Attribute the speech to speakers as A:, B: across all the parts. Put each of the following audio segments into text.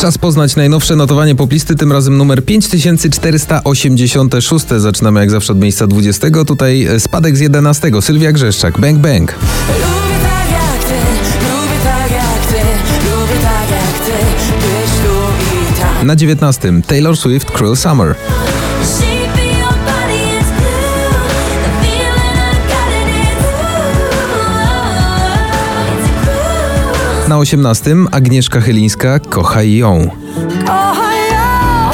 A: Czas poznać najnowsze notowanie poplisty, tym razem numer 5486. Zaczynamy jak zawsze od miejsca 20. Tutaj spadek z 11. Sylwia Grzeszczak, Bang Bang.
B: Lubię tak jak ty, lubię tak jak ty, lubię tak jak ty, być tu i tam.
A: Na 19. Taylor Swift, Cruel Summer. Na 18. Agnieszka Chylińska, Kochaj ją.
B: Kochaj ją,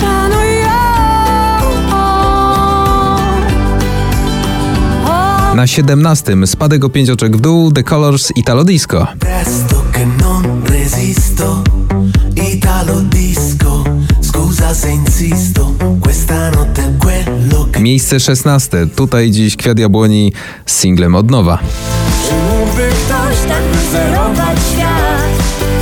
B: szanuj ją.
A: Na 17. Spadek o 5 oczek w dół, The Colors, Italo Disco.
C: Presto che non resisto, Italo disco, scusa se insisto, questa notte quello che
A: Miejsce 16. Tutaj dziś Kwiat Jabłoni z singlem od nowa.
D: Tak wyzerować świat,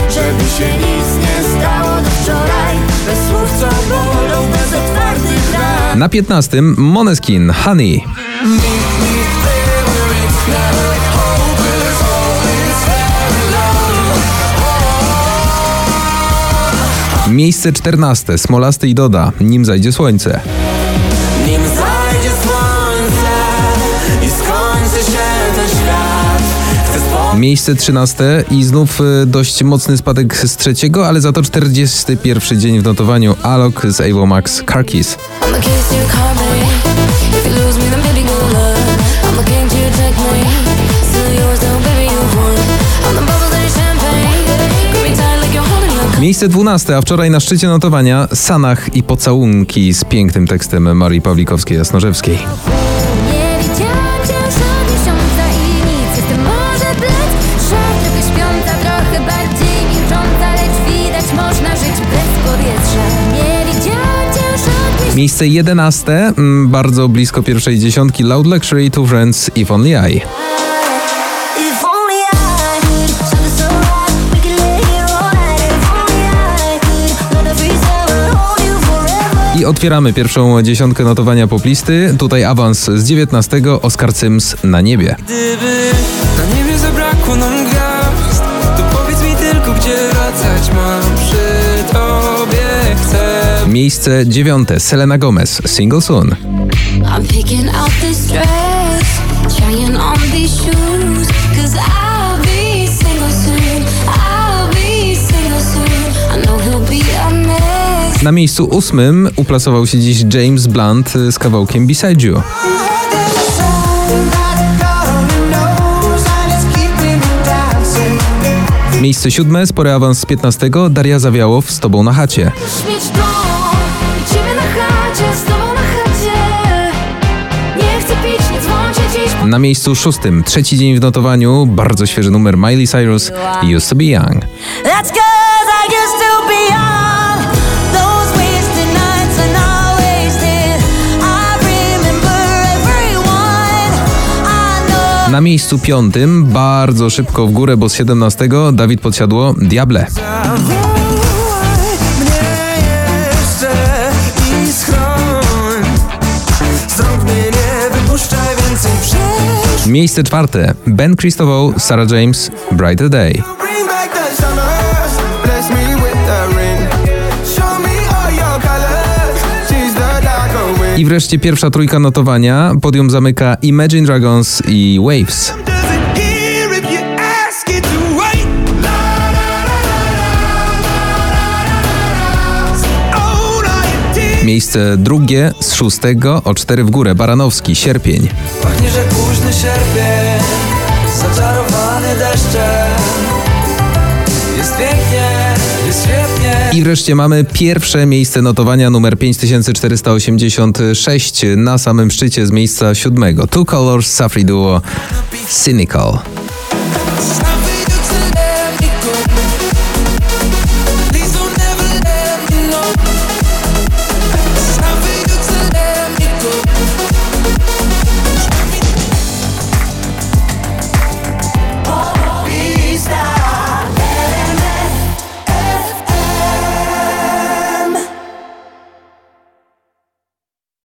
D: żeby się nic nie stało do wczoraj? Bez słów co bolą, bez otwartych.
A: Na 15. Moneskin, Honey. Miejsce 14. Smolasty i Doda, nim zajdzie słońce. Miejsce 13 i znów y, dość mocny spadek z trzeciego, ale za to 41 dzień w notowaniu Alok z Avo Max Car Keys.
D: I'm the kiss you call me. If you lose me, then baby go love. I'm the king to take me. Still yours, though, baby you won. I'm the bubbles in your champagne. Grip me tight like you're holding your
A: Miejsce 12, a wczoraj na szczycie notowania Sanach i pocałunki z pięknym tekstem Marii Pawlikowskiej-Jasnorzewskiej. Miejsce 11, mm, bardzo blisko pierwszej dziesiątki Loud Luxury, Two Friends, If Only I.
D: I
A: otwieramy pierwszą dziesiątkę notowania poplisty. Tutaj awans z 19, Oscar Sims na niebie.
E: Gdyby na niebie zabrakło nam gwiazd To powiedz mi tylko, gdzie wracać mam przy
A: Miejsce 9, Selena Gomez, Single Soon. Na miejscu ósmym uplasował się dziś James Blunt z kawałkiem Beside You. Miejsce siódme, spory awans z 15, Daria Zawiałow z Tobą na chacie.
D: Na
A: miejscu szóstym, trzeci dzień w notowaniu, bardzo świeży numer Miley Cyrus, Used to be Young.
D: That's cause I used to be young Those wasted nights are not wasted I remember everyone I know
A: Na miejscu piątym, bardzo szybko w górę, bo z 17, Dawid Podsiadło, Diable. Miejsce czwarte, Ben Christopher, Sarah James, Brighter Day. I wreszcie pierwsza trójka notowania, podium zamyka Imagine Dragons i Waves. Miejsce drugie z szóstego o cztery w górę, Baranowski, Sierpień.
E: Pachnie, że późny sierpień Zaczarowany deszczem Jest pięknie, jest
A: I wreszcie mamy pierwsze miejsce notowania numer 5486 na samym szczycie z miejsca siódmego. Two Colors, Safri Duo, Cynical.